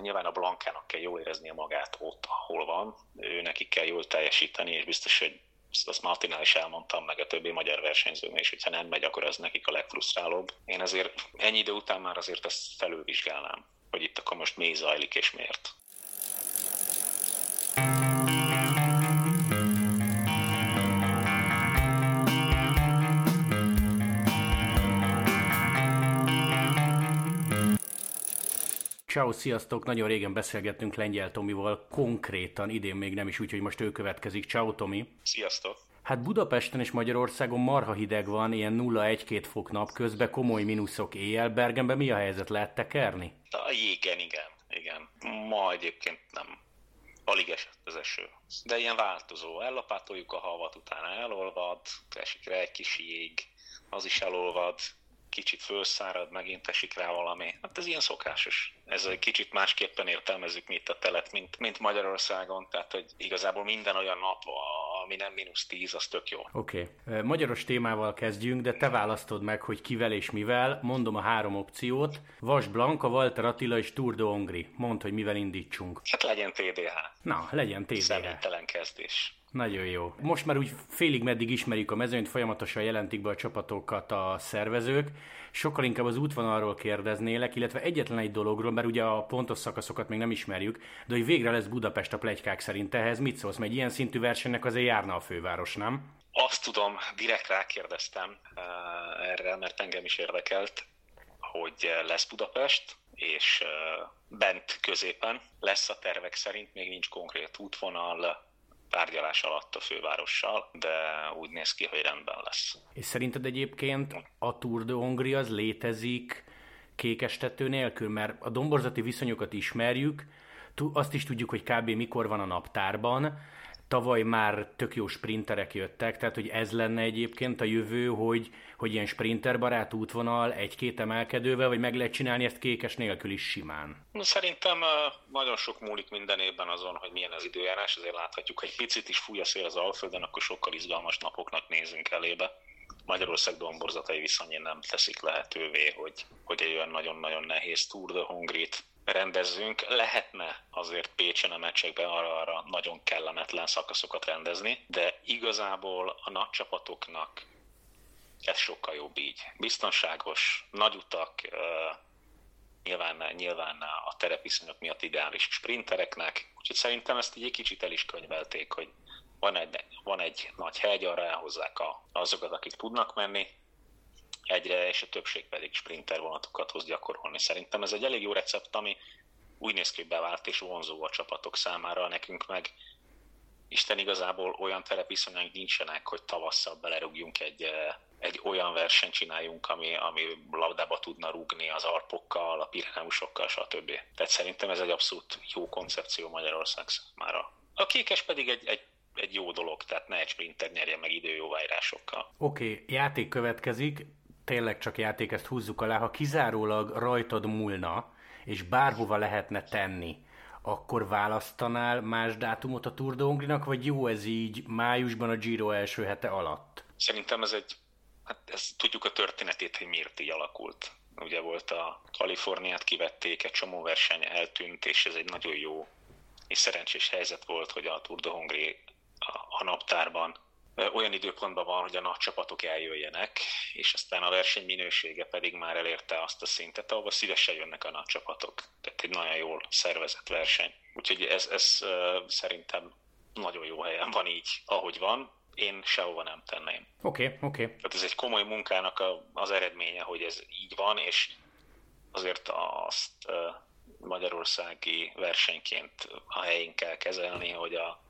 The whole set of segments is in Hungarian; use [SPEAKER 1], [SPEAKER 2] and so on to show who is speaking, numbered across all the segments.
[SPEAKER 1] nyilván a Blankának kell jól éreznie magát ott, ahol van, ő neki kell jól teljesíteni, és biztos, hogy azt Martinál is elmondtam, meg a többi magyar versenyzőnél és hogyha nem megy, akkor az nekik a legfrusztrálóbb. Én azért ennyi idő után már azért ezt felülvizsgálnám, hogy itt akkor most mi zajlik és miért.
[SPEAKER 2] Ciao, sziasztok! Nagyon régen beszélgettünk Lengyel Tomival, konkrétan idén még nem is úgy, hogy most ő következik. Ciao, Tomi!
[SPEAKER 1] Sziasztok!
[SPEAKER 2] Hát Budapesten és Magyarországon marha hideg van, ilyen 0-1-2 fok nap közben, komoly mínuszok éjjel. Bergenben mi a helyzet? Lehet tekerni?
[SPEAKER 1] A jégen, igen, igen. Ma egyébként nem. Alig esett az eső. De ilyen változó. Ellapátoljuk a havat, utána elolvad, esik rá egy kis jég, az is elolvad, kicsit fölszárad, megint esik rá valami. Hát ez ilyen szokásos. Ez egy kicsit másképpen értelmezzük mi itt a telet, mint, mint Magyarországon, tehát hogy igazából minden olyan nap, ami nem mínusz 10, az tök jó.
[SPEAKER 2] Oké. Okay. Magyaros témával kezdjünk, de te választod meg, hogy kivel és mivel. Mondom a három opciót. Vas Blanka, Walter Attila és Tour de Hongri. Mondd, hogy mivel indítsunk.
[SPEAKER 1] Hát legyen TDH.
[SPEAKER 2] Na, legyen TDH.
[SPEAKER 1] Személytelen kezdés.
[SPEAKER 2] Nagyon jó. Most már úgy félig meddig ismerjük a mezőnyt, folyamatosan jelentik be a csapatokat a szervezők. Sokkal inkább az útvonalról kérdeznélek, illetve egyetlen egy dologról, mert ugye a pontos szakaszokat még nem ismerjük, de hogy végre lesz Budapest a plegykák szerint. Ehhez mit szólsz? Mert egy ilyen szintű versenynek azért járna a főváros, nem?
[SPEAKER 1] Azt tudom, direkt rákérdeztem uh, erre, mert engem is érdekelt, hogy lesz Budapest, és uh, bent középen lesz a tervek szerint, még nincs konkrét útvonal, tárgyalás alatt a fővárossal, de úgy néz ki, hogy rendben lesz.
[SPEAKER 2] És szerinted egyébként a Tour de Hongria az létezik kékestető nélkül? Mert a domborzati viszonyokat ismerjük, azt is tudjuk, hogy kb. mikor van a naptárban, Tavaly már tök jó sprinterek jöttek, tehát hogy ez lenne egyébként a jövő, hogy, hogy ilyen sprinterbarát útvonal egy-két emelkedővel, vagy meg lehet csinálni ezt kékes nélkül is simán?
[SPEAKER 1] Szerintem nagyon sok múlik minden évben azon, hogy milyen az időjárás, ezért láthatjuk, hogy egy picit is fúj a szél az Alföldön, akkor sokkal izgalmas napoknak nézünk elébe. Magyarország domborzatai viszonyén nem teszik lehetővé, hogy, hogy egy olyan nagyon-nagyon nehéz Tour de Hongrit rendezzünk. Lehetne azért Pécsen a meccsekben arra, arra nagyon kellemetlen szakaszokat rendezni, de igazából a nagy csapatoknak ez sokkal jobb így. Biztonságos, nagy utak, nyilván, nyilván a terepiszonyok miatt ideális sprintereknek, úgyhogy szerintem ezt egy kicsit el is könyvelték, hogy van egy, van egy nagy hegy, arra elhozzák a, azokat, akik tudnak menni, egyre, és a többség pedig sprinter vonatokat hoz gyakorolni. Szerintem ez egy elég jó recept, ami úgy néz ki, bevált és vonzó a csapatok számára, nekünk meg Isten igazából olyan terepviszonyaink nincsenek, hogy tavasszal belerúgjunk egy, eh, egy olyan versenyt csináljunk, ami, ami labdába tudna rúgni az arpokkal, a pireneusokkal, stb. Tehát szerintem ez egy abszolút jó koncepció Magyarország számára. A kékes pedig egy, egy egy jó dolog, tehát ne egy sprinter nyerje meg időjóváírásokkal.
[SPEAKER 2] Oké, okay, játék következik tényleg csak játék, ezt húzzuk alá, ha kizárólag rajtad múlna, és bárhova lehetne tenni, akkor választanál más dátumot a Tour de vagy jó ez így májusban a Giro első hete alatt?
[SPEAKER 1] Szerintem ez egy, hát ezt tudjuk a történetét, hogy miért így alakult. Ugye volt a Kaliforniát kivették, egy csomó verseny eltűnt, és ez egy nagyon jó és szerencsés helyzet volt, hogy a Tour de Hongri a, a naptárban olyan időpontban van, hogy a nagy csapatok eljöjjenek, és aztán a verseny minősége pedig már elérte azt a szintet, ahova szívesen jönnek a nagy csapatok. Tehát egy nagyon jól szervezett verseny. Úgyhogy ez, ez szerintem nagyon jó helyen van így, ahogy van. Én sehova nem tenném.
[SPEAKER 2] Oké, okay, oké. Okay.
[SPEAKER 1] Tehát ez egy komoly munkának a, az eredménye, hogy ez így van, és azért azt magyarországi versenyként a helyén kell kezelni, hogy a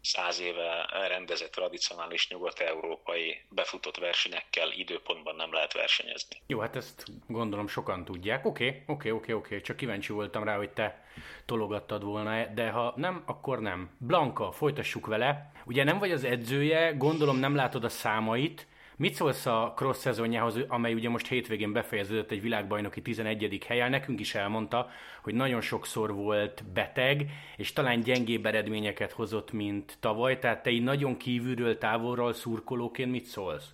[SPEAKER 1] száz éve rendezett tradicionális nyugat-európai befutott versenyekkel időpontban nem lehet versenyezni.
[SPEAKER 2] Jó, hát ezt gondolom sokan tudják. Oké, oké, oké, oké, csak kíváncsi voltam rá, hogy te tologattad volna, de ha nem, akkor nem. Blanka, folytassuk vele. Ugye nem vagy az edzője, gondolom nem látod a számait, Mit szólsz a cross szezonjához, amely ugye most hétvégén befejeződött egy világbajnoki 11. helyen? Nekünk is elmondta, hogy nagyon sokszor volt beteg, és talán gyengébb eredményeket hozott, mint tavaly. Tehát te így nagyon kívülről, távolról szurkolóként mit szólsz?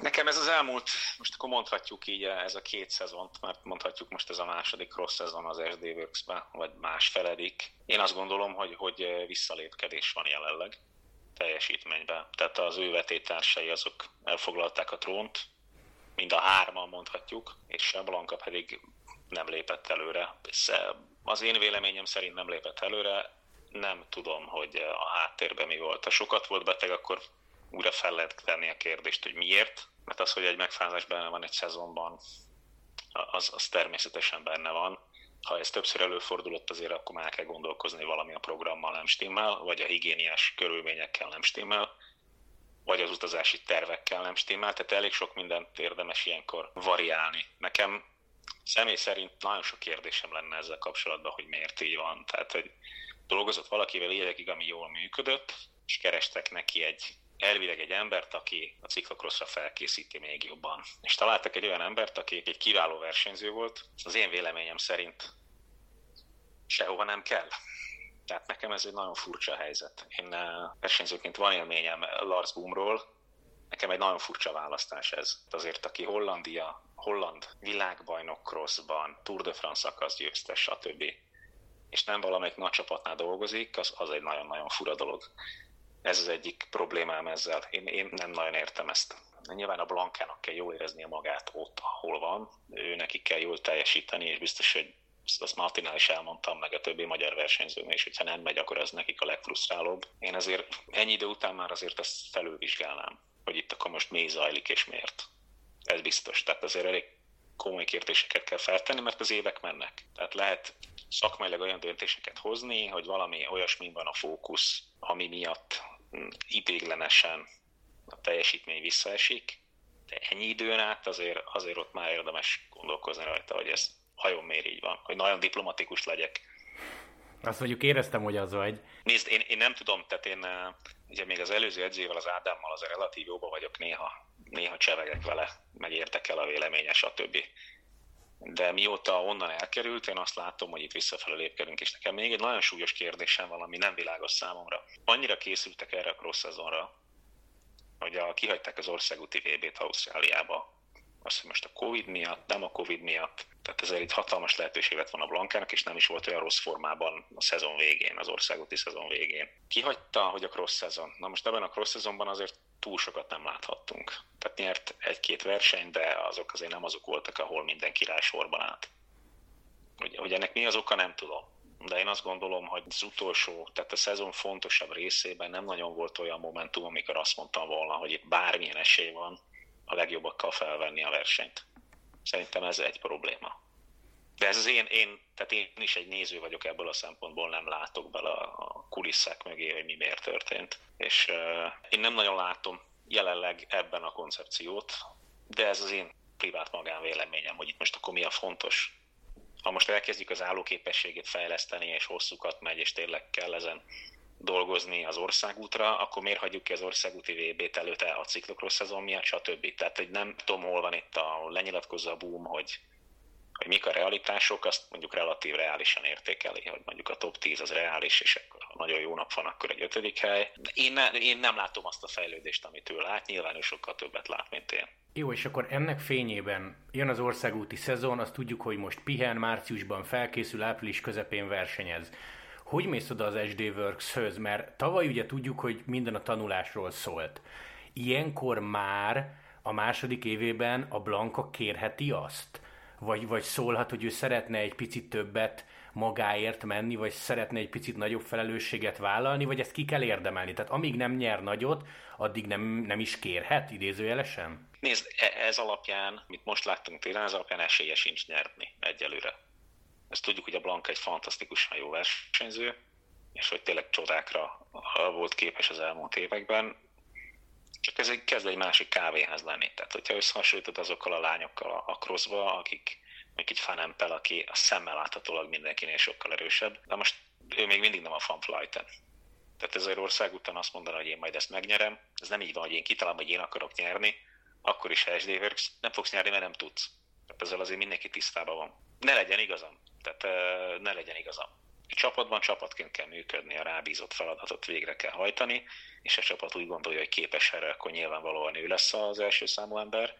[SPEAKER 1] Nekem ez az elmúlt, most akkor mondhatjuk így ez a két szezont, mert mondhatjuk most ez a második rossz szezon az SD works vagy más feledik. Én azt gondolom, hogy, hogy visszalépkedés van jelenleg teljesítményben. Tehát az ő vetétársai azok elfoglalták a trónt, mind a hárman mondhatjuk, és Blanka pedig nem lépett előre. Az én véleményem szerint nem lépett előre, nem tudom, hogy a háttérben mi volt. Ha sokat volt beteg, akkor újra fel lehet tenni a kérdést, hogy miért. Mert az, hogy egy megfázás benne van egy szezonban, az, az természetesen benne van. Ha ez többször előfordulott, azért akkor már kell gondolkozni valami a programmal nem stimmel, vagy a higiéniás körülményekkel nem stimmel, vagy az utazási tervekkel nem stimmel, tehát elég sok mindent érdemes ilyenkor variálni. Nekem személy szerint nagyon sok kérdésem lenne ezzel kapcsolatban, hogy miért így van. Tehát, hogy dolgozott valakivel évekig, ami jól működött, és kerestek neki egy elvileg egy embert, aki a ciklokrosszra felkészíti még jobban. És találtak egy olyan embert, aki egy kiváló versenyző volt, az én véleményem szerint sehova nem kell. Tehát nekem ez egy nagyon furcsa helyzet. Én eh, versenyzőként van élményem Lars Boomról, nekem egy nagyon furcsa választás ez. Azért, aki Hollandia, holland világbajnok crossban, Tour de France szakasz győztes, stb. És nem valamelyik nagy csapatnál dolgozik, az, az egy nagyon-nagyon fura dolog. Ez az egyik problémám ezzel. Én, én nem nagyon értem ezt. Nyilván a Blankának kell jól éreznie magát ott, ahol van. Ő neki kell jól teljesíteni, és biztos, hogy azt Martinál is elmondtam, meg a többi magyar versenyzőnél is, hogyha nem megy, akkor ez nekik a legfrusztrálóbb. Én azért ennyi idő után már azért ezt felülvizsgálnám, hogy itt akkor most mi zajlik és miért. Ez biztos. Tehát azért elég komoly kérdéseket kell feltenni, mert az évek mennek. Tehát lehet szakmailag olyan döntéseket hozni, hogy valami olyasmi van a fókusz, ami miatt idéglenesen a teljesítmény visszaesik, de ennyi időn át azért, azért ott már érdemes gondolkozni rajta, hogy ez hajon miért így van, hogy nagyon diplomatikus legyek.
[SPEAKER 2] Azt mondjuk éreztem, hogy az vagy.
[SPEAKER 1] Nézd, én, én nem tudom, tehát én ugye még az előző edzővel, az Ádámmal az relatív jóban vagyok néha, néha csevegek vele, meg érdekel a véleménye, stb. De mióta onnan elkerült, én azt látom, hogy itt visszafelé lépkedünk, és nekem még egy nagyon súlyos kérdésem van, ami nem világos számomra. Annyira készültek erre a cross szezonra, hogy a, kihagyták az országúti VB-t Ausztráliába, azt hogy most a Covid miatt, nem a Covid miatt, tehát ezért itt hatalmas lehetőség lett volna Blankának, és nem is volt olyan rossz formában a szezon végén, az országúti szezon végén. Kihagyta, hogy a cross szezon. Na most ebben a cross szezonban azért túl sokat nem láthattunk. Tehát nyert egy-két verseny, de azok azért nem azok voltak, ahol minden király sorban állt. Hogy, hogy ennek mi az oka, nem tudom. De én azt gondolom, hogy az utolsó, tehát a szezon fontosabb részében nem nagyon volt olyan momentum, amikor azt mondtam volna, hogy itt bármilyen esély van a legjobbakkal felvenni a versenyt. Szerintem ez egy probléma. De ez az én, én, tehát én is egy néző vagyok ebből a szempontból, nem látok bele a kulisszák mögé, hogy mi miért történt. És uh, én nem nagyon látom jelenleg ebben a koncepciót, de ez az én privát magánvéleményem, hogy itt most akkor mi a fontos. Ha most elkezdjük az állóképességét fejleszteni, és hosszúkat megy, és tényleg kell ezen dolgozni az országútra, akkor miért hagyjuk ki az országúti VB-t előtte a ciklokros szezon miatt, stb. Tehát, hogy nem tudom, hol van itt a lenyilatkozza a boom, hogy, hogy mik a realitások, azt mondjuk relatív reálisan értékeli, hogy mondjuk a top 10 az reális, és akkor ha nagyon jó nap van, akkor egy ötödik hely. Én, ne, én nem látom azt a fejlődést, amit ő lát, nyilván ő sokkal többet lát, mint én.
[SPEAKER 2] Jó, és akkor ennek fényében jön az országúti szezon, azt tudjuk, hogy most pihen, márciusban felkészül, április közepén versenyez hogy mész oda az SD Works-höz? Mert tavaly ugye tudjuk, hogy minden a tanulásról szólt. Ilyenkor már a második évében a Blanka kérheti azt? Vagy, vagy szólhat, hogy ő szeretne egy picit többet magáért menni, vagy szeretne egy picit nagyobb felelősséget vállalni, vagy ezt ki kell érdemelni? Tehát amíg nem nyer nagyot, addig nem, nem is kérhet, idézőjelesen?
[SPEAKER 1] Nézd, e- ez alapján, mit most láttunk télen, ez alapján esélye sincs nyerni egyelőre. Ezt tudjuk, hogy a Blanka egy fantasztikusan jó versenyző, és hogy tényleg csodákra volt képes az elmúlt években, csak ez egy, kezd egy másik kávéház lenni. Tehát, hogyha összehasonlítod azokkal a lányokkal a crossba, akik még egy fanempel, aki a szemmel láthatólag mindenkinél sokkal erősebb, de most ő még mindig nem a fanflighten. Tehát ez ország után azt mondaná, hogy én majd ezt megnyerem, ez nem így van, hogy én kitalálom, hogy én akarok nyerni, akkor is HD Works, nem fogsz nyerni, mert nem tudsz. Tehát ezzel azért mindenki tisztában van. Ne legyen igazam. Tehát ne legyen igazam. Csapatban csapatként kell működni, a rábízott feladatot végre kell hajtani, és a csapat úgy gondolja, hogy képes erre, akkor nyilvánvalóan ő lesz az első számú ember.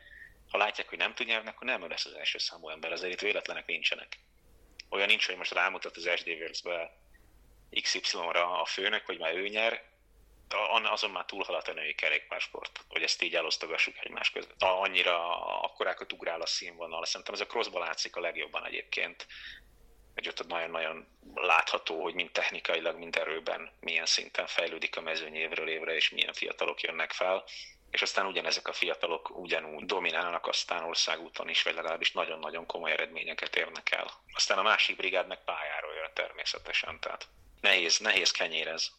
[SPEAKER 1] Ha látják, hogy nem tud nyerni, akkor nem ő lesz az első számú ember, ezért itt véletlenek nincsenek. Olyan nincs, hogy most rámutat az SD Works-be XY-ra a főnök, hogy már ő nyer, azon már túlhaladt a női kerékpársport, hogy ezt így elosztogassuk egymás között. Annyira akkorákat ugrál a színvonal, szerintem ez a crossba látszik a legjobban egyébként, hogy ott nagyon-nagyon látható, hogy mind technikailag, mind erőben milyen szinten fejlődik a mezőny évről évre, és milyen fiatalok jönnek fel és aztán ugyanezek a fiatalok ugyanúgy dominálnak aztán országúton is, vagy legalábbis nagyon-nagyon komoly eredményeket érnek el. Aztán a másik brigád meg pályáról jön természetesen, tehát nehéz, nehéz kenyérez.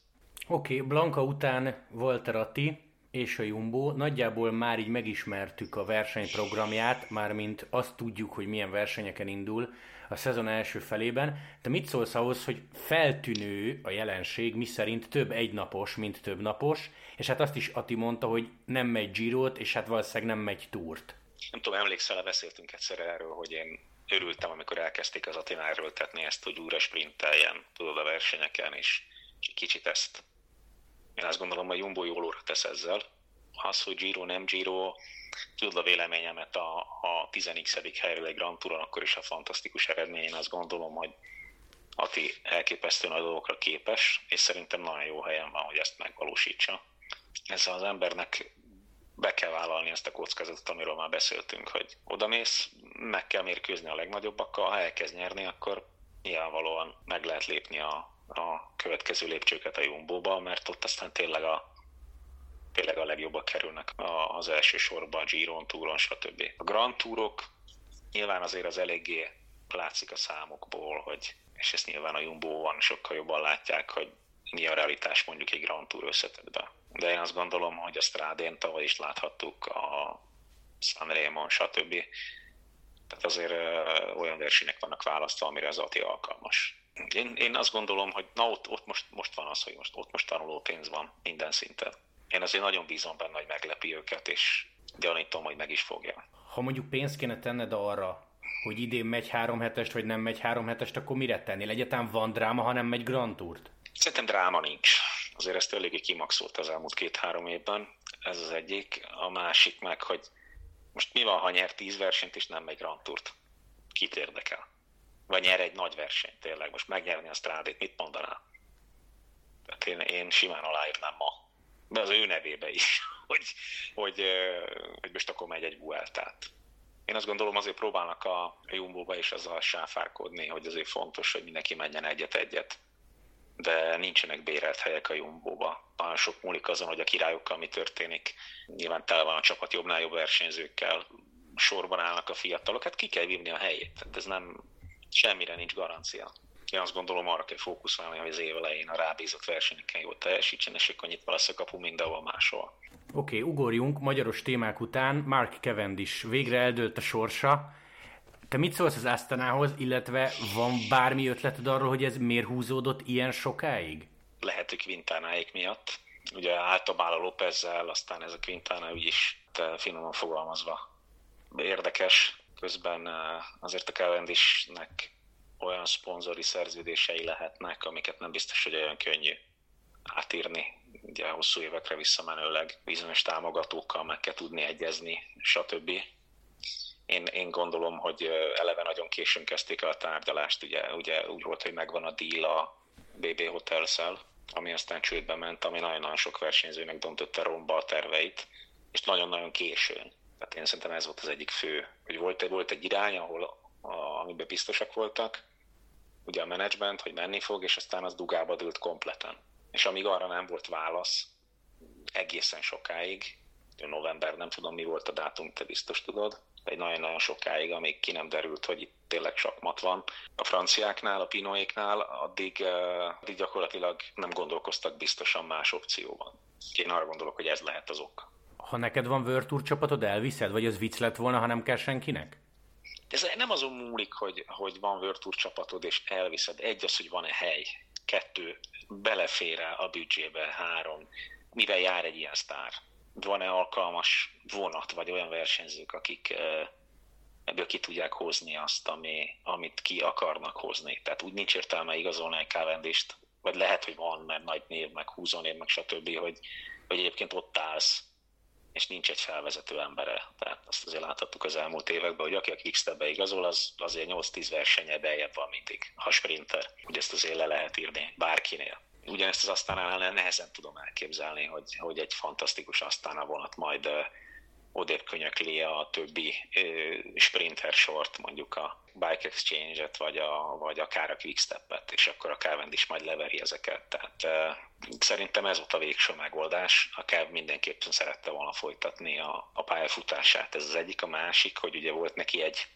[SPEAKER 2] Oké, okay, Blanka után Walter Atti és a Jumbo. Nagyjából már így megismertük a versenyprogramját, mármint azt tudjuk, hogy milyen versenyeken indul a szezon első felében. Te mit szólsz ahhoz, hogy feltűnő a jelenség, miszerint több egynapos, mint több napos, és hát azt is Ati mondta, hogy nem megy Girot, és hát valószínűleg nem megy Túrt.
[SPEAKER 1] Nem tudom, emlékszel, beszéltünk egyszer erről, hogy én örültem, amikor elkezdték az Atinál erőltetni ezt, hogy újra sprinteljen, tudod, a versenyeken, és kicsit ezt én azt gondolom, hogy Jumbo jól óra tesz ezzel. Az, hogy Giro nem Giro, tudod a véleményemet a, a 10x helyről egy Grand Touron, akkor is a fantasztikus eredmény. Én azt gondolom, hogy Ati elképesztő nagy dolgokra képes, és szerintem nagyon jó helyen van, hogy ezt megvalósítsa. Ezzel az embernek be kell vállalni ezt a kockázatot, amiről már beszéltünk, hogy odamész, meg kell mérkőzni a legnagyobbakkal, ha elkezd nyerni, akkor nyilvánvalóan meg lehet lépni a, a következő lépcsőket a Jumbo-ba, mert ott aztán tényleg a, tényleg a legjobbak kerülnek az első sorba, a Giron, Touron, stb. A Grand Tourok nyilván azért az eléggé látszik a számokból, hogy, és ezt nyilván a jumbo van sokkal jobban látják, hogy mi a realitás mondjuk egy Grand Tour összetetben. De én azt gondolom, hogy a Strádén tavaly is láthattuk, a Sanremo, stb. Tehát azért olyan versenyek vannak választva, amire az ATI alkalmas. Én, én azt gondolom, hogy na ott, ott most, most van az, hogy most, ott most tanuló pénz van minden szinten. Én azért nagyon bízom benne, hogy meglepi őket, és gyanítom, hogy meg is fogja.
[SPEAKER 2] Ha mondjuk pénzt kéne tenned arra, hogy idén megy három hetest, vagy nem megy három hetest, akkor mire tennél? Egyáltalán van dráma, ha nem megy Grand Tourt?
[SPEAKER 1] Szerintem dráma nincs. Azért ezt eléggé kimaxolt az elmúlt két-három évben. Ez az egyik. A másik meg, hogy most mi van, ha nyer tíz versenyt, és nem megy Grand Tourt? Kit érdekel? vagy nyer egy nagy versenyt tényleg, most megnyerni a strádét, mit mondaná? Tehát én, én simán aláírnám ma, de az ő nevébe is, hogy, hogy, hogy most akkor megy egy Vueltát. Én azt gondolom azért próbálnak a Jumbo-ba is azzal sáfárkodni, hogy azért fontos, hogy mindenki menjen egyet-egyet, de nincsenek bérelt helyek a Jumbo-ba. Nagyon sok múlik azon, hogy a királyokkal mi történik. Nyilván tele van a csapat jobbnál jobb versenyzőkkel, sorban állnak a fiatalok, hát ki kell vívni a helyét. Tehát ez nem, semmire nincs garancia. Én azt gondolom, arra kell fókuszálni, hogy az év elején a rábízott versenyeken jól teljesítsen, és akkor nyitva lesz a kapu mindenhol máshol.
[SPEAKER 2] Oké, okay, ugorjunk magyaros témák után. Mark Cavendish végre eldőlt a sorsa. Te mit szólsz az Astanához, illetve van bármi ötleted arról, hogy ez miért húzódott ilyen sokáig?
[SPEAKER 1] Lehet, hogy Quintánáik miatt. Ugye általában a Lópezzel, aztán ez a Quintana úgyis finoman fogalmazva érdekes közben azért a Cavendishnek olyan szponzori szerződései lehetnek, amiket nem biztos, hogy olyan könnyű átírni, ugye hosszú évekre visszamenőleg bizonyos támogatókkal meg kell tudni egyezni, stb. Én, én gondolom, hogy eleve nagyon későn kezdték el a tárgyalást, ugye, ugye úgy volt, hogy megvan a deal a BB hotels ami aztán csődbe ment, ami nagyon-nagyon sok versenyzőnek döntötte romba a terveit, és nagyon-nagyon későn. Tehát én szerintem ez volt az egyik fő, hogy volt, volt egy irány, ahol a, amiben biztosak voltak, ugye a menedzsment, hogy menni fog, és aztán az dugába dőlt kompleten. És amíg arra nem volt válasz, egészen sokáig, november, nem tudom mi volt a dátum, te biztos tudod, egy nagyon-nagyon sokáig, amíg ki nem derült, hogy itt tényleg sakmat van. A franciáknál, a pinoéknál addig, uh, addig gyakorlatilag nem gondolkoztak biztosan más opcióban. Én arra gondolok, hogy ez lehet az ok
[SPEAKER 2] ha neked van Tour csapatod, elviszed? Vagy az vicc lett volna, ha nem kell senkinek?
[SPEAKER 1] Ez nem azon múlik, hogy, hogy van World csapatod és elviszed. Egy az, hogy van-e hely. Kettő, belefér a büdzsébe. Három, mivel jár egy ilyen sztár. Van-e alkalmas vonat, vagy olyan versenyzők, akik, ebből ki tudják hozni azt, ami, amit ki akarnak hozni. Tehát úgy nincs értelme igazolni egy cavendish vagy lehet, hogy van, mert nagy név, meg húzónév, meg stb., hogy, hogy egyébként ott állsz, és nincs egy felvezető embere. Tehát azt azért láthattuk az elmúlt években, hogy aki a Quickstep-be igazol, az azért 8-10 versenye beljebb van mindig, ha sprinter. Ugye ezt azért le lehet írni bárkinél. Ugyanezt az aztán nehezen tudom elképzelni, hogy, hogy egy fantasztikus aztán vonat majd odébb könyökli a többi sprinter sort, mondjuk a Bike Exchange-et, vagy, a, vagy akár a Quickstep-et, és akkor a Cavendish majd leveri ezeket. Tehát uh, szerintem ez volt a végső megoldás. A Kev mindenképpen szerette volna folytatni a, a pályafutását. Ez az egyik, a másik, hogy ugye volt neki egy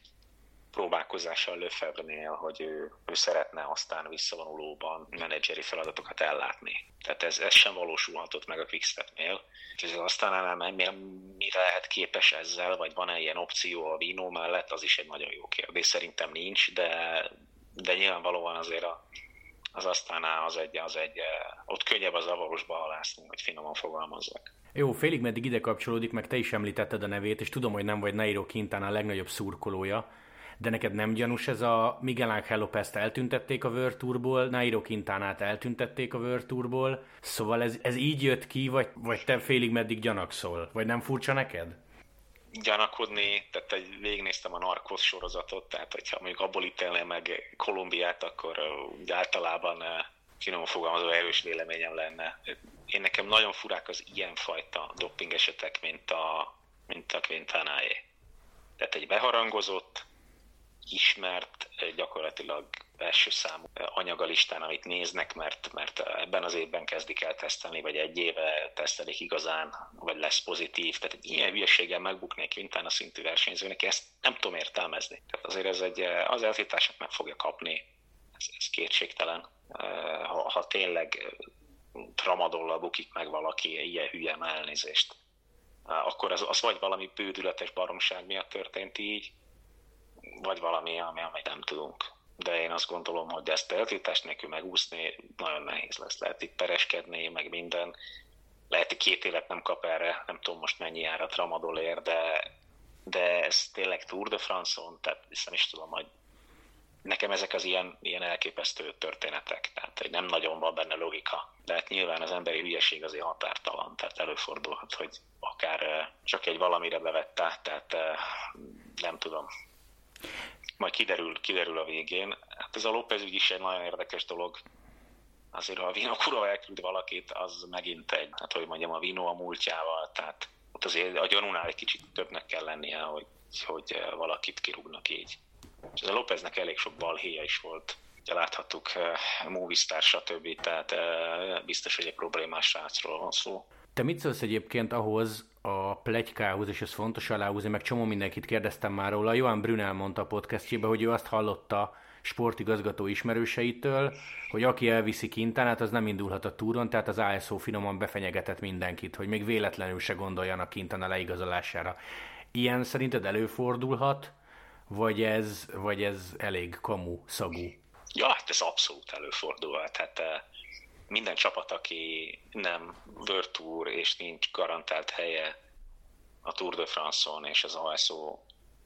[SPEAKER 1] próbálkozással Lefebvre-nél, hogy ő, ő szeretne aztán visszavonulóban menedzseri feladatokat ellátni. Tehát ez, ez sem valósulhatott meg a Quickstep-nél. És aztán nem, mire lehet képes ezzel, vagy van-e ilyen opció a Vino mellett, az is egy nagyon jó kérdés. Szerintem nincs, de, de nyilvánvalóan azért a, az aztán az egy, az egy, ott könnyebb az avarosba halászni, hogy finoman fogalmazzak.
[SPEAKER 2] Jó, félig meddig ide kapcsolódik, meg te is említetted a nevét, és tudom, hogy nem vagy Nairo Quintana a legnagyobb szurkolója, de neked nem gyanús ez a Miguel Ángel López-t eltüntették a World Tourból, Nairo Quintánát eltüntették a World Tourból, szóval ez, ez így jött ki, vagy, vagy te félig meddig gyanakszol? Vagy nem furcsa neked?
[SPEAKER 1] gyanakodni, tehát egy, végignéztem a Narcos sorozatot, tehát hogyha mondjuk abból ítélném meg Kolumbiát, akkor úgy általában finom fogalmazó erős véleményem lenne. Én nekem nagyon furák az ilyenfajta doping esetek, mint a, mint a Quintanáé. Tehát egy beharangozott, ismert, gyakorlatilag első számú anyagalistán, amit néznek, mert, mert ebben az évben kezdik el tesztelni, vagy egy éve tesztelik igazán, vagy lesz pozitív. Tehát egy ilyen hülyeséggel megbukni egy a szintű versenyzőnek, ezt nem tudom értelmezni. Tehát azért ez egy, az eltiltását meg fogja kapni, ez, ez kétségtelen. Ha, ha tényleg tramadollal bukik meg valaki ilyen hülye elnézést, akkor az, az vagy valami bődületes baromság miatt történt így, vagy valami, ami, amit nem tudunk. De én azt gondolom, hogy ezt eltiltás nélkül megúszni nagyon nehéz lesz. Lehet itt pereskedni, meg minden. Lehet, hogy két évet nem kap erre, nem tudom most mennyi árat Ramadol ér, de, de ez tényleg Tour de France-on, tehát hiszem is tudom, hogy nekem ezek az ilyen, ilyen elképesztő történetek, tehát nem nagyon van benne logika. De hát nyilván az emberi hülyeség azért határtalan, tehát előfordulhat, hogy akár csak egy valamire bevette, tehát eh, nem tudom, majd kiderül, kiderül a végén. Hát ez a López ügy is egy nagyon érdekes dolog. Azért, ha a Vino kurva elküld valakit, az megint egy, hát hogy mondjam, a Vino a múltjával, tehát ott azért a gyanúnál egy kicsit többnek kell lennie, hogy, hogy valakit kirúgnak így. És ez a Lópeznek elég sok balhéja is volt. Ugye láthattuk uh, Movistar, stb. Tehát uh, biztos, hogy egy problémás srácról van szó.
[SPEAKER 2] Te mit szólsz egyébként ahhoz a plegykához, és ez fontos aláhúzni, meg csomó mindenkit kérdeztem már róla. Johan Brunel mondta a podcastjébe, hogy ő azt hallotta sportigazgató ismerőseitől, hogy aki elviszi Kintánát, az nem indulhat a túron, tehát az ASO finoman befenyegetett mindenkit, hogy még véletlenül se gondoljanak Kintana leigazolására. Ilyen szerinted előfordulhat, vagy ez, vagy ez elég kamu szagú?
[SPEAKER 1] Ja, hát ez abszolút előfordulhat. Hát eh, minden csapat, aki nem World és nincs garantált helye a Tour de France-on és az ASO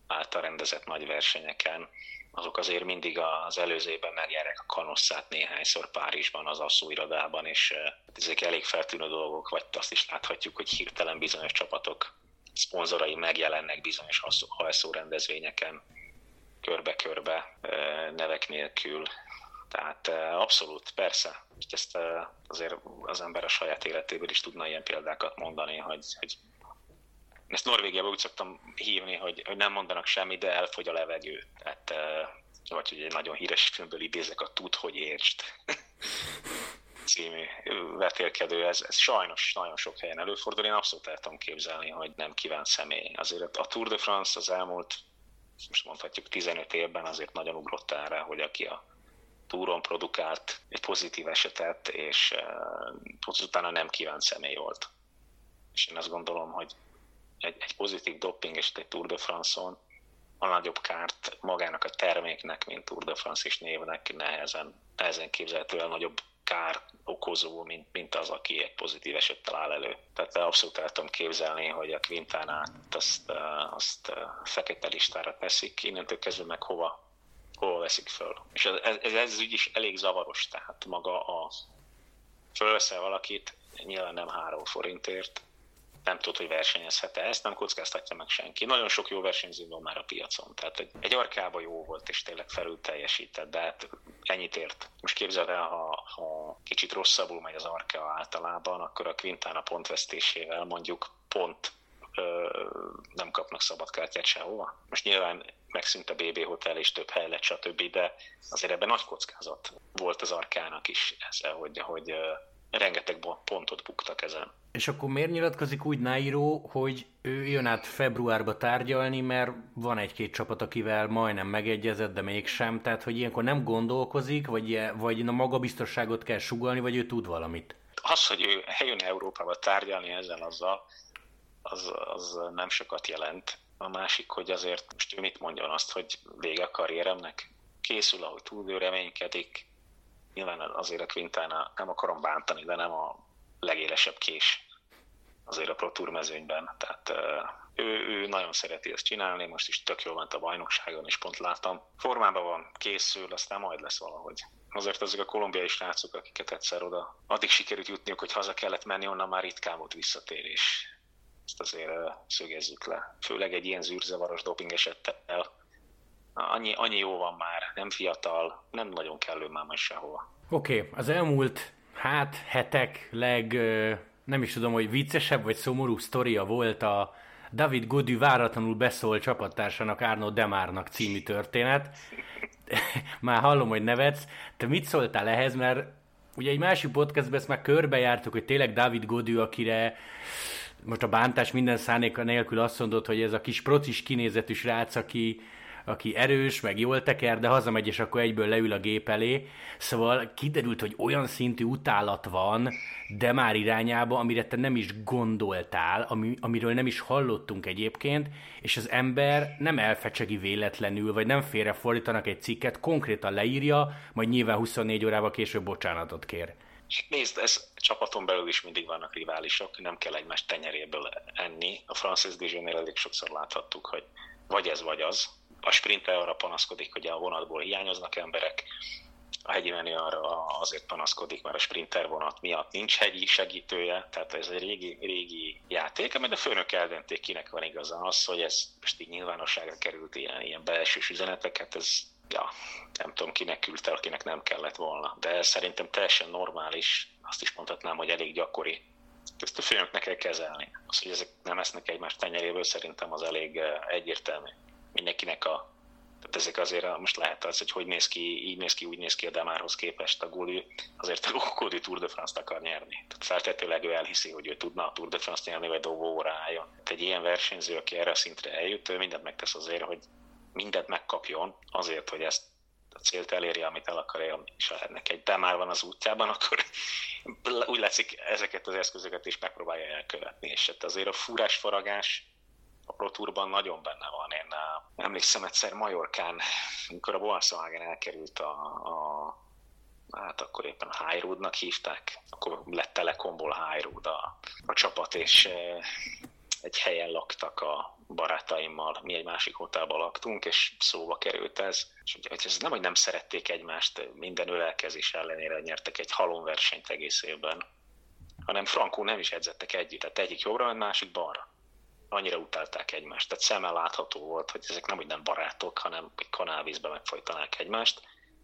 [SPEAKER 1] által rendezett nagy versenyeken, azok azért mindig az előzében megjárják a kanosszát néhányszor Párizsban, az ASZO irodában, és eh, ezek elég feltűnő dolgok, vagy azt is láthatjuk, hogy hirtelen bizonyos csapatok szponzorai megjelennek bizonyos ASZO rendezvényeken, körbe-körbe eh, nevek nélkül, tehát abszolút, persze. Ezt azért az ember a saját életéből is tudna ilyen példákat mondani, hogy, hogy ezt Norvégiában úgy szoktam hívni, hogy, hogy nem mondanak semmi, de elfogy a levegő. Tehát, vagy hogy egy nagyon híres filmből idézek a Tud, hogy értsd című vetélkedő, ez, ez sajnos nagyon sok helyen előfordul. Én abszolút el tudom képzelni, hogy nem kíván személy. Azért a Tour de France az elmúlt, most mondhatjuk 15 évben azért nagyon ugrott erre, hogy aki a túron produkált egy pozitív esetet, és uh, utána nem kívánt személy volt. És én azt gondolom, hogy egy, egy pozitív doping eset egy Tour de France-on a nagyobb kárt magának a terméknek, mint Tour de France és névnek nehezen, nehezen képzelhető el nagyobb kár okozó, mint, mint az, aki egy pozitív esettel áll elő. Tehát abszolút el tudom képzelni, hogy a Quintánát azt, azt fekete listára teszik, innentől kezdve meg hova, hova veszik föl. És ez, ez, ez ügy is elég zavaros, tehát maga a fölveszel valakit, nyilván nem három forintért, nem tudod, hogy versenyezhet-e, ezt nem kockáztatja meg senki. Nagyon sok jó versenyző van már a piacon, tehát egy, egy arkába jó volt, és tényleg felül teljesített, de hát ennyit ért. Most képzeld el, ha, ha kicsit rosszabbul megy az arka általában, akkor a Quintana pontvesztésével mondjuk pont ö, nem kapnak szabadkártyát sehova. Most nyilván megszűnt a BB Hotel és több hely lett, stb., de azért ebben nagy kockázat volt az arkának is ezzel, hogy, hogy rengeteg pontot buktak ezen.
[SPEAKER 2] És akkor miért nyilatkozik úgy Nairo, hogy ő jön át februárba tárgyalni, mert van egy-két csapat, akivel majdnem megegyezett, de mégsem, tehát hogy ilyenkor nem gondolkozik, vagy, vagy a magabiztosságot kell sugalni, vagy ő tud valamit?
[SPEAKER 1] Az, hogy ő eljön Európába tárgyalni ezzel azzal, az, az nem sokat jelent. A másik, hogy azért most ő mit mondjon azt, hogy vége a karrieremnek? Készül, ahogy túl reménykedik, nyilván azért a Quintana nem akarom bántani, de nem a legélesebb kés azért a Pro Tour mezőnyben. Tehát ő, ő nagyon szereti ezt csinálni, most is tök jól ment a bajnokságon, és pont láttam. Formában van, készül, aztán majd lesz valahogy. Azért azok a kolumbiai srácok, akiket egyszer oda, addig sikerült jutniuk, hogy haza kellett menni, onnan már ritkán volt visszatérés. Ezt azért szögezzük le. Főleg egy ilyen zűrzavaros doping esettel annyi, annyi jó van már, nem fiatal, nem nagyon kellő már majd sehova.
[SPEAKER 2] Oké, okay, az elmúlt hát hetek leg, nem is tudom, hogy viccesebb vagy szomorú sztoria volt a David Godű váratlanul beszól csapattársának Arno Demárnak című történet. már hallom, hogy nevetsz. Te mit szóltál ehhez, mert ugye egy másik podcastben ezt már körbejártuk, hogy tényleg David Godű, akire most a bántás minden szánéka nélkül azt mondott, hogy ez a kis procis kinézetű srác, aki aki erős, meg jól teker, de hazamegy, és akkor egyből leül a gép elé. Szóval kiderült, hogy olyan szintű utálat van de már irányába, amire te nem is gondoltál, ami, amiről nem is hallottunk egyébként, és az ember nem elfecsegi véletlenül, vagy nem fordítanak egy cikket, konkrétan leírja, majd nyilván 24 órával később bocsánatot kér.
[SPEAKER 1] Nézd, ez csapaton belül is mindig vannak riválisok, nem kell egymás tenyeréből enni. A Francis Dijon-nél elég sokszor láthattuk, hogy vagy ez, vagy az. A sprinter arra panaszkodik, hogy a vonatból hiányoznak emberek, a hegyi menő arra azért panaszkodik, mert a sprinter vonat miatt nincs hegyi segítője, tehát ez egy régi, régi játék, amit a főnök eldönték, kinek van igaza. Az, hogy ez most így nyilvánosságra került ilyen, ilyen belső üzeneteket, ez ja, nem tudom, kinek küldte, akinek nem kellett volna. De szerintem teljesen normális, azt is mondhatnám, hogy elég gyakori. Ezt a főnöknek kell kezelni. Az, hogy ezek nem esznek egymás tenyeréből, szerintem az elég eh, egyértelmű mindenkinek a tehát ezek azért most lehet az, hogy hogy néz ki, így néz ki, úgy néz ki a Demárhoz képest a Goli, azért a Goli Tour de France-t akar nyerni. Tehát feltétlenül ő elhiszi, hogy ő tudna a Tour de France-t nyerni, vagy óra álljon. Egy ilyen versenyző, aki erre a szintre eljut, ő mindent megtesz azért, hogy mindent megkapjon azért, hogy ezt a célt elérje, amit el akar élni, és ha ennek egy Demár van az útjában, akkor úgy látszik ezeket az eszközöket is megpróbálja elkövetni, és hát azért a furás faragás a Pro Tourban nagyon benne van. Én emlékszem egyszer Majorkán, amikor a Volkswagen elkerült a, a hát akkor éppen High Road-nak hívták, akkor lett Telekomból High Road a, a csapat, és egy helyen laktak a barátaimmal, mi egy másik hotelban laktunk, és szóba került ez. És hogy ez nem, hogy nem szerették egymást, minden ölelkezés ellenére nyertek egy halomversenyt egész évben, hanem Frankó nem is edzettek együtt, tehát egyik jobbra, a másik balra annyira utálták egymást. Tehát szemmel látható volt, hogy ezek nem úgy nem barátok, hanem egy kanálvízbe megfojtanák egymást.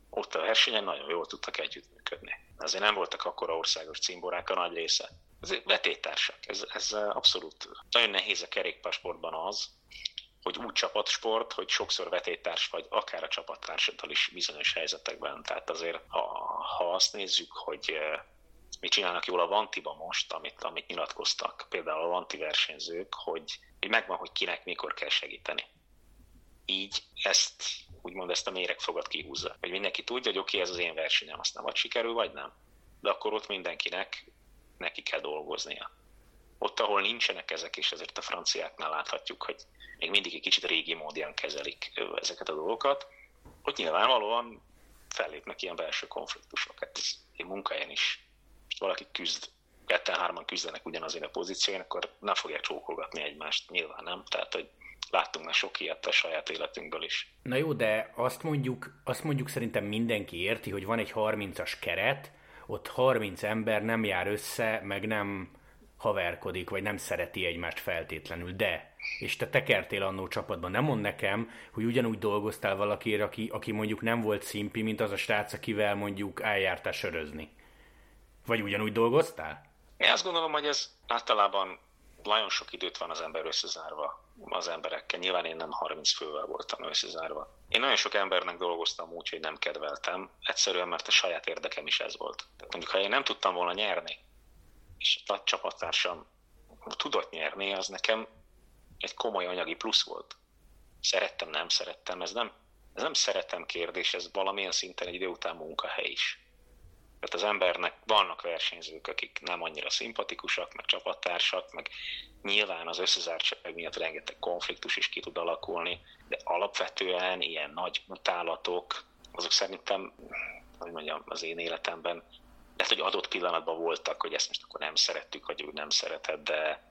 [SPEAKER 1] Ott a versenyen nagyon jól tudtak együttműködni. Azért nem voltak akkora országos cimborák a nagy része. Ez vetétársak. Ez, ez abszolút nagyon nehéz a kerékpársportban az, hogy úgy csapatsport, hogy sokszor vetétárs vagy akár a csapattársaddal is bizonyos helyzetekben. Tehát azért, ha, ha azt nézzük, hogy mit csinálnak jól a Vantiba most, amit, amit nyilatkoztak, például a Vanti versenyzők, hogy, hogy megvan, hogy kinek mikor kell segíteni. Így ezt, úgymond ezt a méregfogat kihúzza. Hogy mindenki tudja, hogy oké, okay, ez az én versenyem, aztán vagy sikerül, vagy nem. De akkor ott mindenkinek neki kell dolgoznia. Ott, ahol nincsenek ezek, és ezért a franciáknál láthatjuk, hogy még mindig egy kicsit régi módján kezelik ezeket a dolgokat, ott nyilvánvalóan fellépnek ilyen belső konfliktusok. Hát ez munkahelyen is most valaki küzd, ketten-hárman küzdenek ugyanazért a pozíción, akkor nem fogják csókolgatni egymást, nyilván nem. Tehát, hogy láttunk már sok ilyet a saját életünkből is.
[SPEAKER 2] Na jó, de azt mondjuk, azt mondjuk szerintem mindenki érti, hogy van egy 30-as keret, ott 30 ember nem jár össze, meg nem haverkodik, vagy nem szereti egymást feltétlenül, de, és te tekertél annó csapatban, nem mond nekem, hogy ugyanúgy dolgoztál valakiért, aki, aki mondjuk nem volt szimpi, mint az a srác, akivel mondjuk eljártál sörözni. Vagy ugyanúgy dolgoztál?
[SPEAKER 1] Én azt gondolom, hogy ez általában nagyon sok időt van az ember összezárva az emberekkel. Nyilván én nem 30 fővel voltam összezárva. Én nagyon sok embernek dolgoztam úgy, hogy nem kedveltem, egyszerűen mert a saját érdekem is ez volt. Tehát mondjuk, ha én nem tudtam volna nyerni, és a csapattársam tudott nyerni, az nekem egy komoly anyagi plusz volt. Szerettem, nem szerettem, ez nem, ez nem szeretem kérdés, ez valamilyen szinten egy idő után munkahely is. Tehát az embernek vannak versenyzők, akik nem annyira szimpatikusak, meg csapattársak, meg nyilván az összezártság miatt rengeteg konfliktus is ki tud alakulni, de alapvetően ilyen nagy utálatok, azok szerintem, hogy mondjam, az én életemben lehet, hogy adott pillanatban voltak, hogy ezt most akkor nem szerettük, vagy ő nem szeretett, de,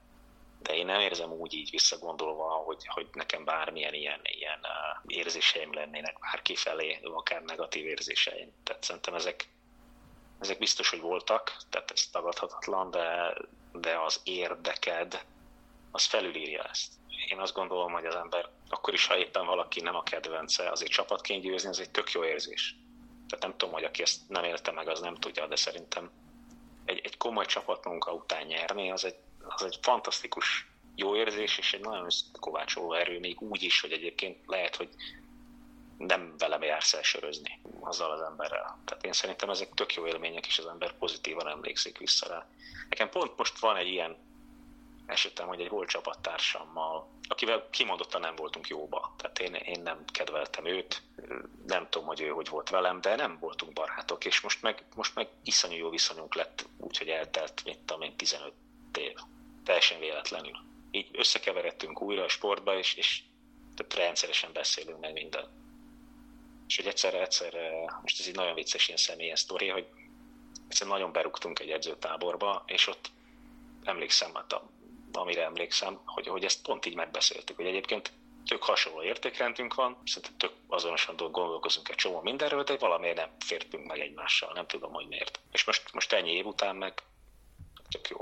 [SPEAKER 1] de én nem érzem úgy így visszagondolva, hogy, hogy nekem bármilyen ilyen, ilyen érzéseim lennének bárki felé, akár negatív érzéseim. Tehát szerintem ezek, ezek biztos, hogy voltak, tehát ez tagadhatatlan, de, de az érdeked, az felülírja ezt. Én azt gondolom, hogy az ember, akkor is, ha éppen valaki nem a kedvence, azért csapatként győzni, az egy tök jó érzés. Tehát nem tudom, hogy aki ezt nem élte meg, az nem tudja, de szerintem egy, egy komoly csapatmunka után nyerni, az egy, az egy fantasztikus jó érzés, és egy nagyon kovácsoló erő, még úgy is, hogy egyébként lehet, hogy nem velem jársz el sörözni azzal az emberrel. Tehát én szerintem ezek tök jó élmények, és az ember pozitívan emlékszik vissza rá. Nekem pont most van egy ilyen esetem, hogy egy volt csapattársammal, akivel kimondottan nem voltunk jóba. Tehát én, én nem kedveltem őt, nem tudom, hogy ő hogy volt velem, de nem voltunk barátok, és most meg, most meg iszonyú jó viszonyunk lett, úgyhogy eltelt, mit tudom én, 15 év. Teljesen véletlenül. Így összekeveredtünk újra a sportba, és, és rendszeresen beszélünk meg minden. És hogy egyszer, egyszer, most ez egy nagyon vicces ilyen személyes sztori, hogy egyszer nagyon berúgtunk egy edzőtáborba, és ott emlékszem, hát a amire emlékszem, hogy, hogy ezt pont így megbeszéltük, hogy egyébként tök hasonló értékrendünk van, szerintem tök azonosan gondolkozunk egy csomó mindenről, de valamiért nem fértünk meg egymással, nem tudom, hogy miért. És most, most ennyi év után meg tök jó.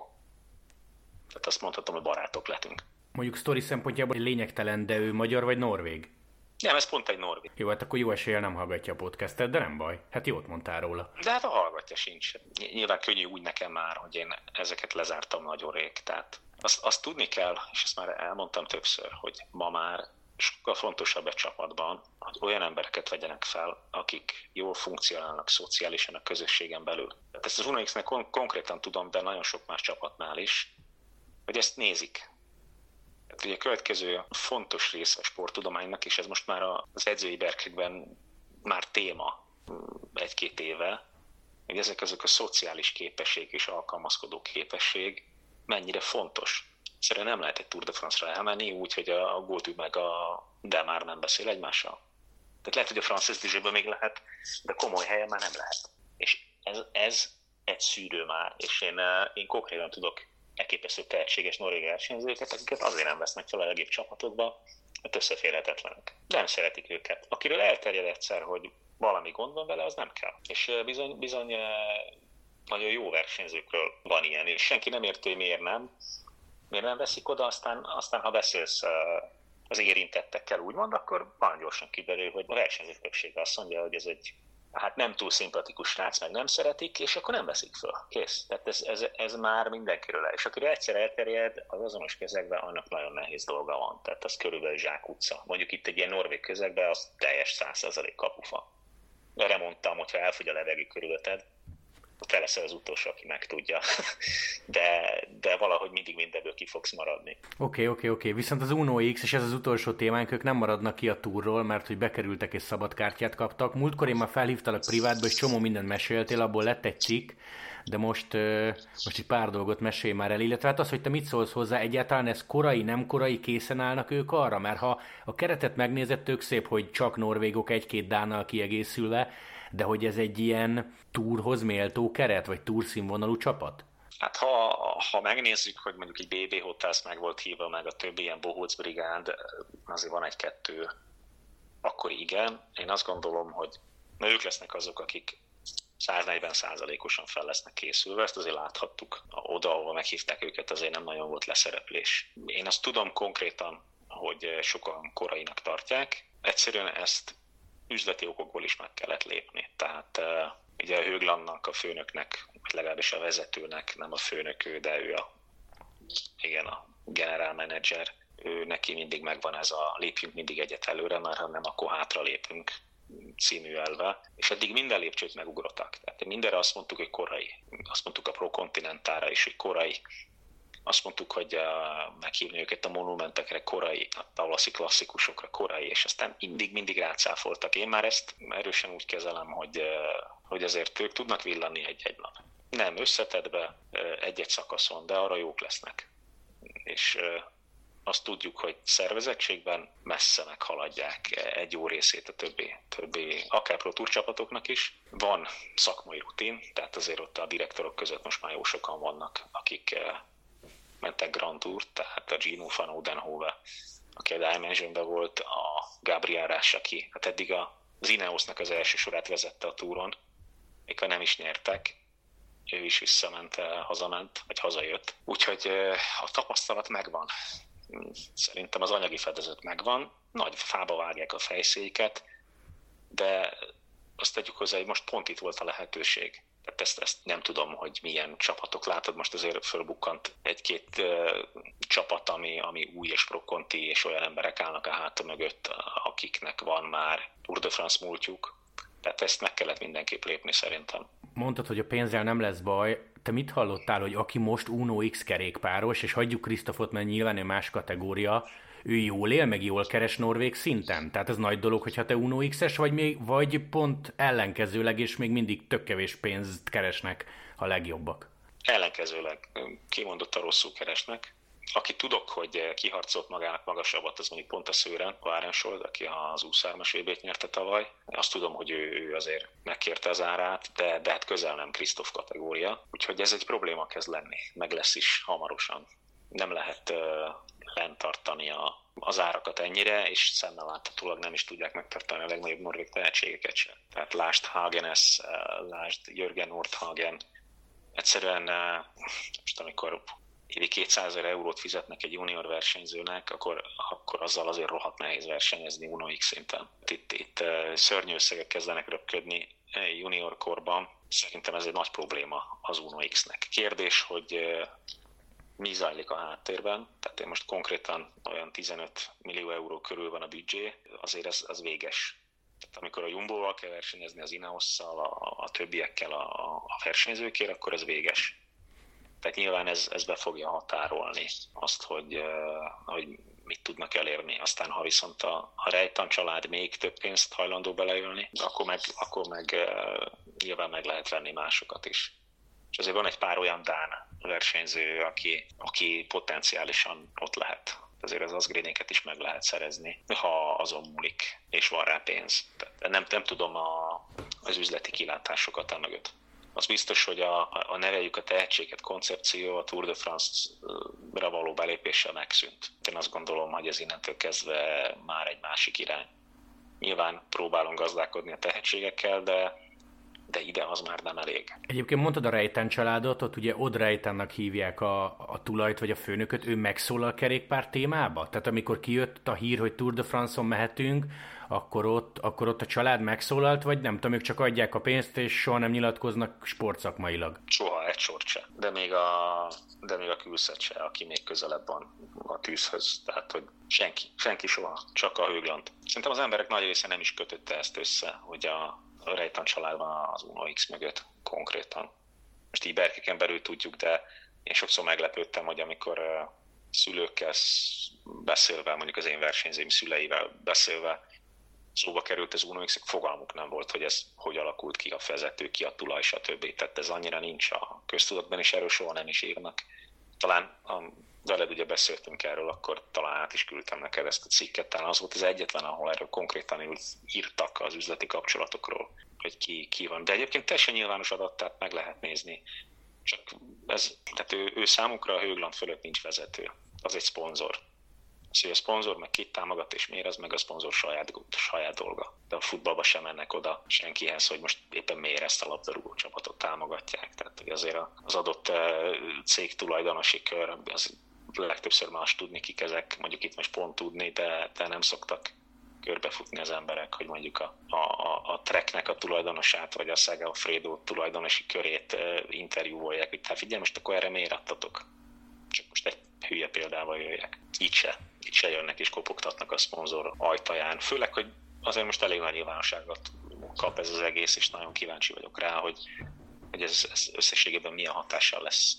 [SPEAKER 1] Tehát azt mondhatom, hogy barátok lettünk.
[SPEAKER 2] Mondjuk sztori szempontjából lényegtelen, de ő magyar vagy norvég?
[SPEAKER 1] Nem, ez pont egy norvég.
[SPEAKER 2] Jó, hát akkor jó eséllyel nem hallgatja a podcastet, de nem baj. Hát jót mondtál róla.
[SPEAKER 1] De hát a hallgatja sincs. Nyilván könnyű úgy nekem már, hogy én ezeket lezártam nagyon rég. Tehát azt, azt tudni kell, és ezt már elmondtam többször, hogy ma már sokkal fontosabb egy csapatban, hogy olyan embereket vegyenek fel, akik jól funkcionálnak szociálisan a közösségen belül. Tehát ezt az UNOX-nek kon- konkrétan tudom, de nagyon sok más csapatnál is, hogy ezt nézik. Tehát ugye a következő fontos része a sporttudománynak, és ez most már az edzői berkekben már téma egy-két éve, hogy ezek azok a szociális képesség és alkalmazkodó képesség, mennyire fontos. Egyszerűen nem lehet egy Tour de France-ra elmenni úgy, a Gótű meg a Demár nem beszél egymással. Tehát lehet, hogy a Francis Dizsében még lehet, de komoly helyen már nem lehet. És ez, ez egy szűrő már, és én, eh, én konkrétan tudok elképesztő tehetséges norvég versenyzőket, akiket azért nem vesznek fel a legjobb csapatokba, mert összeférhetetlenek. Nem szeretik őket. Akiről elterjed egyszer, hogy valami gond van vele, az nem kell. És bizony, bizony nagyon jó versenyzőkről van ilyen, és senki nem érti, hogy miért nem, miért nem veszik oda, aztán, aztán ha beszélsz az érintettekkel úgymond, akkor nagyon gyorsan kiderül, hogy a versenyzők többsége azt mondja, hogy ez egy hát nem túl szimpatikus srác, meg nem szeretik, és akkor nem veszik föl. Kész. Tehát ez, ez, ez már mindenkiről el. És akiről egyszer elterjed, az azonos közegben annak nagyon nehéz dolga van. Tehát az körülbelül zsákutca. Mondjuk itt egy ilyen norvég közegben az teljes százszerzalék kapufa. Erre mondtam, hogyha elfogy a levegő körülötted, te leszel az utolsó, aki megtudja. De, de valahogy mindig mindenből ki fogsz maradni. Oké,
[SPEAKER 2] okay, oké, okay, oké. Okay. Viszont az Uno X és ez az utolsó témánk, ők nem maradnak ki a túrról, mert hogy bekerültek és szabad kártyát kaptak. Múltkor én már felhívtalak privátba, és csomó mindent meséltél, abból lett egy cikk, de most, most egy pár dolgot mesélj már el, illetve hát az, hogy te mit szólsz hozzá, egyáltalán ez korai, nem korai, készen állnak ők arra, mert ha a keretet megnézett, tök szép, hogy csak norvégok egy-két dánnal kiegészülve, de hogy ez egy ilyen túrhoz méltó keret, vagy túrszínvonalú csapat?
[SPEAKER 1] Hát ha, ha megnézzük, hogy mondjuk egy BB Hotels meg volt hívva, meg a többi ilyen Bohóc Brigád, azért van egy-kettő, akkor igen. Én azt gondolom, hogy na, ők lesznek azok, akik 140 százalékosan fel lesznek készülve, ezt azért láthattuk. Oda, ahova meghívták őket, azért nem nagyon volt leszereplés. Én azt tudom konkrétan, hogy sokan korainak tartják. Egyszerűen ezt üzleti okokból is meg kellett lépni. Tehát eh, ugye a Höglannak, a főnöknek, legalábbis a vezetőnek, nem a főnök ő, de ő a, igen, a general manager, ő neki mindig megvan ez a lépjünk mindig egyet előre, mert ha nem, akkor hátra lépünk című elve, és eddig minden lépcsőt megugrottak. Tehát mindenre azt mondtuk, hogy korai. Azt mondtuk a Pro Continentára is, hogy korai. Azt mondtuk, hogy uh, meghívni őket a monumentekre korai, a tavaszi klasszikusokra korai, és aztán mindig, mindig rácáfoltak. Én már ezt erősen úgy kezelem, hogy, uh, hogy azért ők tudnak villani egy-egy nap. Nem összetetve uh, egy-egy szakaszon, de arra jók lesznek. És azt tudjuk, hogy szervezettségben messze meghaladják egy jó részét a többi, többi akár Pro Tour csapatoknak is. Van szakmai rutin, tehát azért ott a direktorok között most már jó sokan vannak, akik eh, mentek Grand Tour, tehát a Gino van Odenhove, aki a Dimensionben volt, a Gabriel Rásaki, hát eddig a Ineosnak az első sorát vezette a túron, ha nem is nyertek, ő is visszament, eh, hazament, vagy hazajött. Úgyhogy eh, a tapasztalat megvan szerintem az anyagi fedezet megvan, nagy fába vágják a fejszéket, de azt tegyük hozzá, hogy most pont itt volt a lehetőség. Tehát ezt, ezt nem tudom, hogy milyen csapatok látod, most azért fölbukkant egy-két csapat, ami, ami új és prokonti, és olyan emberek állnak a háta mögött, akiknek van már Tour de France múltjuk. Tehát ezt meg kellett mindenképp lépni szerintem.
[SPEAKER 2] Mondtad, hogy a pénzzel nem lesz baj, te mit hallottál, hogy aki most Uno X kerékpáros, és hagyjuk Krisztofot, mert nyilván ő más kategória, ő jól él, meg jól keres norvég szinten? Tehát ez nagy dolog, hogyha te Uno X-es vagy, még, vagy pont ellenkezőleg, és még mindig tök kevés pénzt keresnek a legjobbak?
[SPEAKER 1] Ellenkezőleg kimondottan rosszul keresnek aki tudok, hogy kiharcolt magának magasabbat, az mondjuk pont a Szőren, a Árensold, aki az 23-as vb nyerte tavaly. Azt tudom, hogy ő, ő azért megkérte az árát, de, de hát közel nem Krisztof kategória. Úgyhogy ez egy probléma kezd lenni, meg lesz is hamarosan. Nem lehet lentartani a, az árakat ennyire, és szemmel láthatólag nem is tudják megtartani a legnagyobb norvég tehetségeket sem. Tehát lásd Hagenes, lásd Jörgen Nordhagen, egyszerűen most amikor évi 200 ezer eurót fizetnek egy junior versenyzőnek, akkor, akkor azzal azért rohadt nehéz versenyezni Uno X szinten. Itt, itt szörnyű összegek kezdenek röpködni junior korban. Szerintem ez egy nagy probléma az Uno X-nek. Kérdés, hogy mi zajlik a háttérben, tehát én most konkrétan olyan 15 millió euró körül van a büdzsé, azért ez, az véges. Tehát amikor a Jumbo-val kell versenyezni, az Ineos-szal, a, a többiekkel a, a versenyzőkért, akkor ez véges tehát nyilván ez, ez be fogja határolni azt, hogy, hogy mit tudnak elérni. Aztán, ha viszont a, a Rejtan család még több pénzt hajlandó beleölni, akkor meg, akkor meg nyilván meg lehet venni másokat is. És azért van egy pár olyan Dán versenyző, aki, aki potenciálisan ott lehet. Azért az Asgrénéket is meg lehet szerezni, ha azon múlik, és van rá pénz. De nem, nem tudom a, az üzleti kilátásokat mögött az biztos, hogy a, a neveljük a tehetséget koncepció a Tour de France-ra való belépéssel megszűnt. Én azt gondolom, hogy ez innentől kezdve már egy másik irány. Nyilván próbálunk gazdálkodni a tehetségekkel, de de ide az már nem elég.
[SPEAKER 2] Egyébként mondtad a Rejten családot, ott ugye Od Rejtennek hívják a, a tulajt vagy a főnököt, ő megszólal kerékpár témába? Tehát amikor kijött a hír, hogy Tour de France-on mehetünk, akkor ott, akkor ott a család megszólalt, vagy nem tudom, ők csak adják a pénzt, és soha nem nyilatkoznak sportszakmailag?
[SPEAKER 1] Soha egy sort se. De még a, de még a külszet se, aki még közelebb van a tűzhöz. Tehát, hogy senki, senki soha, csak a hőglant. Szerintem az emberek nagy része nem is kötötte ezt össze, hogy a, a Rejtan család van az Uno X mögött konkrétan. Most így berkeken belül tudjuk, de én sokszor meglepődtem, hogy amikor szülőkkel beszélve, mondjuk az én versenyzőim szüleivel beszélve, szóba került az Uno X, fogalmuk nem volt, hogy ez hogy alakult ki a vezető, ki a tulaj, stb. Tehát ez annyira nincs a köztudatban, és erről soha nem is írnak. Talán a veled ugye beszéltünk erről, akkor talán át is küldtem neked ezt a cikket, talán az volt az egyetlen, ahol erről konkrétan úgy írtak az üzleti kapcsolatokról, hogy ki, ki van. De egyébként teljesen nyilvános adat, tehát meg lehet nézni. Csak ez, tehát ő, ő számukra a Hőgland fölött nincs vezető. Az egy szponzor. Az, hogy a szponzor meg kit támogat és miért, az meg a szponzor saját, saját dolga. De a futballba sem mennek oda senkihez, hogy most éppen miért ezt a labdarúgó csapatot támogatják. Tehát hogy azért az adott eh, cég tulajdonosi kör az legtöbbször más tudni, kik ezek, mondjuk itt most pont tudni, de, de nem szoktak körbefutni az emberek, hogy mondjuk a, a, a Treknek a tulajdonosát, vagy a Szega Fredo tulajdonosi körét uh, interjúolják, hogy hát figyelj, most akkor erre miért adtatok? Csak most egy hülye példával jöjjek. Így se. Így se jönnek és kopogtatnak a szponzor ajtaján. Főleg, hogy azért most elég nagy nyilvánosságot kap ez az egész, és nagyon kíváncsi vagyok rá, hogy, hogy ez, ez összességében milyen hatással lesz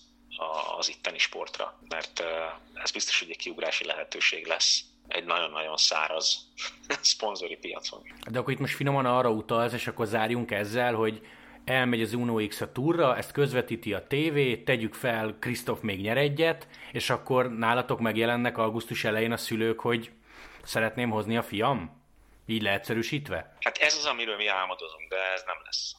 [SPEAKER 1] az itteni sportra, mert ez biztos, hogy egy kiugrási lehetőség lesz egy nagyon-nagyon száraz szponzori piacon.
[SPEAKER 2] De akkor itt most finoman arra utalsz, és akkor zárjunk ezzel, hogy elmegy az Uno X a túra, ezt közvetíti a tévé, tegyük fel, Krisztof még nyer egyet, és akkor nálatok megjelennek augusztus elején a szülők, hogy szeretném hozni a fiam? Így leegyszerűsítve?
[SPEAKER 1] Hát ez az, amiről mi álmodozunk, de ez nem lesz.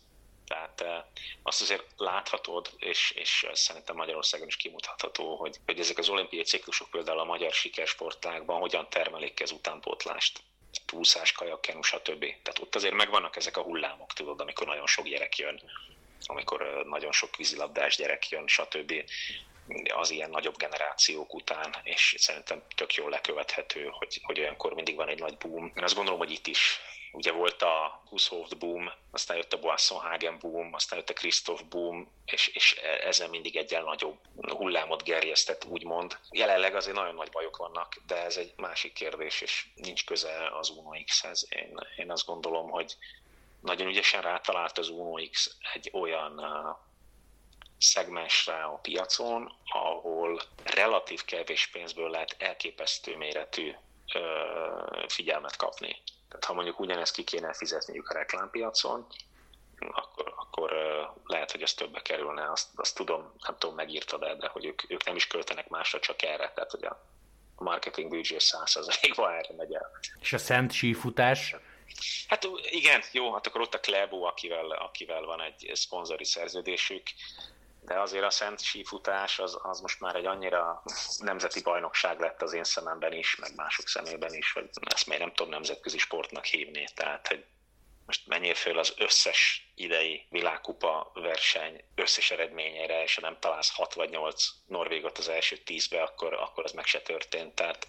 [SPEAKER 1] Tehát eh, azt azért láthatod, és, és szerintem Magyarországon is kimutatható, hogy, hogy ezek az olimpiai ciklusok például a magyar sikersportágban hogyan termelik ez utánpótlást túlszás, kajakkenu, stb. Tehát ott azért megvannak ezek a hullámok, tudod, amikor nagyon sok gyerek jön, amikor eh, nagyon sok vízilabdás gyerek jön, stb. Az ilyen nagyobb generációk után, és szerintem tök jól lekövethető, hogy, hogy olyankor mindig van egy nagy boom. Én azt gondolom, hogy itt is ugye volt a Hushoft boom, aztán jött a Boasson-Hagen boom, aztán jött a Christoph boom, és, és ezen mindig egyen nagyobb hullámot gerjesztett, úgymond. Jelenleg azért nagyon nagy bajok vannak, de ez egy másik kérdés, és nincs köze az Uno X-hez. Én, én azt gondolom, hogy nagyon ügyesen rátalált az Uno X egy olyan szegmensre a piacon, ahol relatív kevés pénzből lehet elképesztő méretű figyelmet kapni. Tehát ha mondjuk ugyanezt ki kéne fizetniük a reklámpiacon, akkor, akkor lehet, hogy ez többe kerülne, azt, azt tudom, nem tudom, megírtad de, de hogy ők, ők nem is költenek másra, csak erre, tehát hogy a marketing büdzsé 100%-ba erre megy el.
[SPEAKER 2] És a szent sífutás?
[SPEAKER 1] Hát igen, jó, hát akkor ott a Klebo, akivel, akivel van egy szponzori szerződésük, de azért a szent sífutás az, az most már egy annyira nemzeti bajnokság lett az én szememben is, meg mások szemében is, hogy ezt még nem tudom nemzetközi sportnak hívni, tehát hogy most menjél föl az összes idei világkupa verseny összes eredményére, és ha nem találsz 6 vagy 8 Norvégot az első 10-be, akkor, akkor az meg se történt. Tehát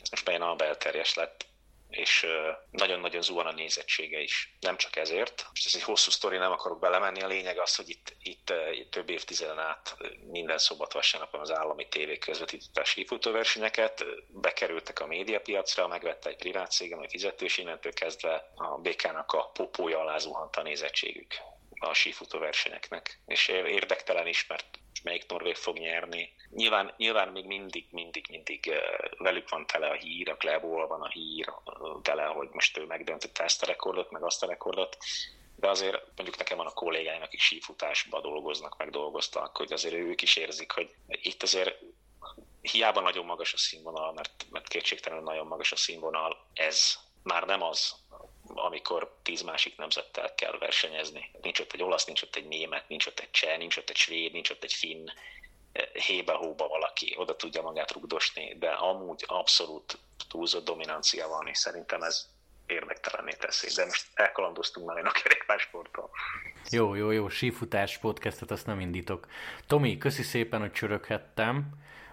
[SPEAKER 1] ez most már belterjes lett és nagyon-nagyon zuhan a nézettsége is. Nem csak ezért. Most ez egy hosszú sztori, nem akarok belemenni. A lényeg az, hogy itt, itt, több évtizeden át minden szombat vasárnapon az állami tévé közvetítette a sífutóversenyeket, bekerültek a médiapiacra, megvette egy privát cégem, egy fizetős, innentől kezdve a BK-nak a popója alá zuhant a nézettségük a sífutó versenyeknek. És érdektelen is, mert melyik Norvég fog nyerni. Nyilván, nyilván még mindig, mindig, mindig velük van tele a hír, a Glebóval van a hír tele, hogy most ő megdöntötte ezt a rekordot, meg azt a rekordot, de azért mondjuk nekem van a kollégáim, akik sífutásba dolgoznak, meg dolgoztak, hogy azért ők is érzik, hogy itt azért hiába nagyon magas a színvonal, mert, mert kétségtelenül nagyon magas a színvonal, ez már nem az, amikor tíz másik nemzettel kell versenyezni. Nincs ott egy olasz, nincs ott egy német, nincs ott egy cseh, nincs ott egy svéd, nincs ott egy finn, hébe-hóba valaki oda tudja magát rugdosni, de amúgy abszolút túlzott dominancia van, és szerintem ez érdektelenné teszi. De most elkalandoztunk nagyon a kerékpársporttól.
[SPEAKER 2] Jó, jó, jó, sífutás podcastot azt nem indítok. Tomi, köszi szépen, hogy csöröghettem.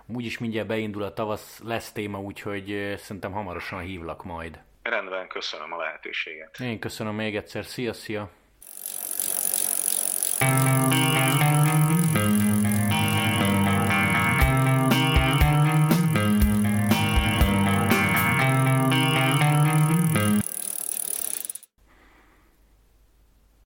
[SPEAKER 2] Úgyis mindjárt beindul a tavasz, lesz téma, úgyhogy szerintem hamarosan hívlak majd.
[SPEAKER 1] Rendben, köszönöm a lehetőséget.
[SPEAKER 2] Én köszönöm még egyszer. Szia, szia!